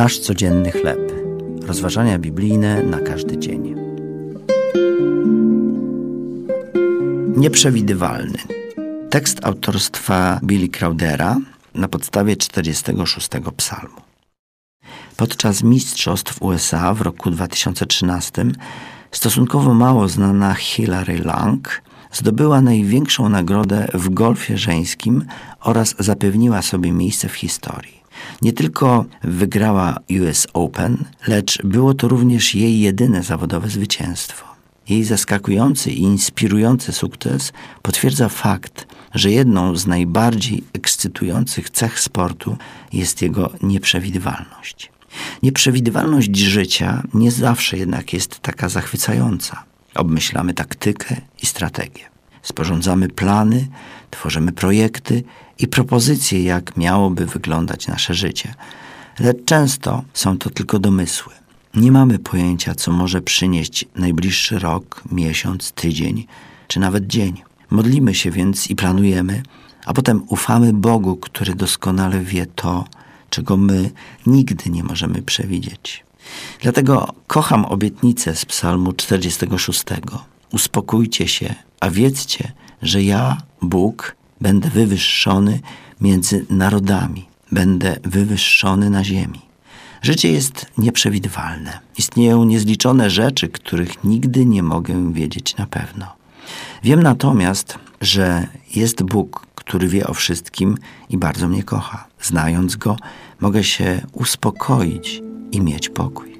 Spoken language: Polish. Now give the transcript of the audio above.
Nasz codzienny chleb. Rozważania biblijne na każdy dzień. Nieprzewidywalny. Tekst autorstwa Billy Crowdera na podstawie 46 psalmu. Podczas Mistrzostw USA w roku 2013 stosunkowo mało znana Hilary Lang zdobyła największą nagrodę w golfie żeńskim oraz zapewniła sobie miejsce w historii. Nie tylko wygrała US Open, lecz było to również jej jedyne zawodowe zwycięstwo. Jej zaskakujący i inspirujący sukces potwierdza fakt, że jedną z najbardziej ekscytujących cech sportu jest jego nieprzewidywalność. Nieprzewidywalność życia nie zawsze jednak jest taka zachwycająca. Obmyślamy taktykę i strategię. Sporządzamy plany, tworzymy projekty i propozycje, jak miałoby wyglądać nasze życie. Lecz często są to tylko domysły. Nie mamy pojęcia, co może przynieść najbliższy rok, miesiąc, tydzień czy nawet dzień. Modlimy się więc i planujemy, a potem ufamy Bogu, który doskonale wie to, czego my nigdy nie możemy przewidzieć. Dlatego kocham obietnicę z Psalmu 46. Uspokójcie się, a wiedzcie, że ja, Bóg, będę wywyższony między narodami, będę wywyższony na ziemi. Życie jest nieprzewidywalne. Istnieją niezliczone rzeczy, których nigdy nie mogę wiedzieć na pewno. Wiem natomiast, że jest Bóg, który wie o wszystkim i bardzo mnie kocha. Znając Go, mogę się uspokoić i mieć pokój.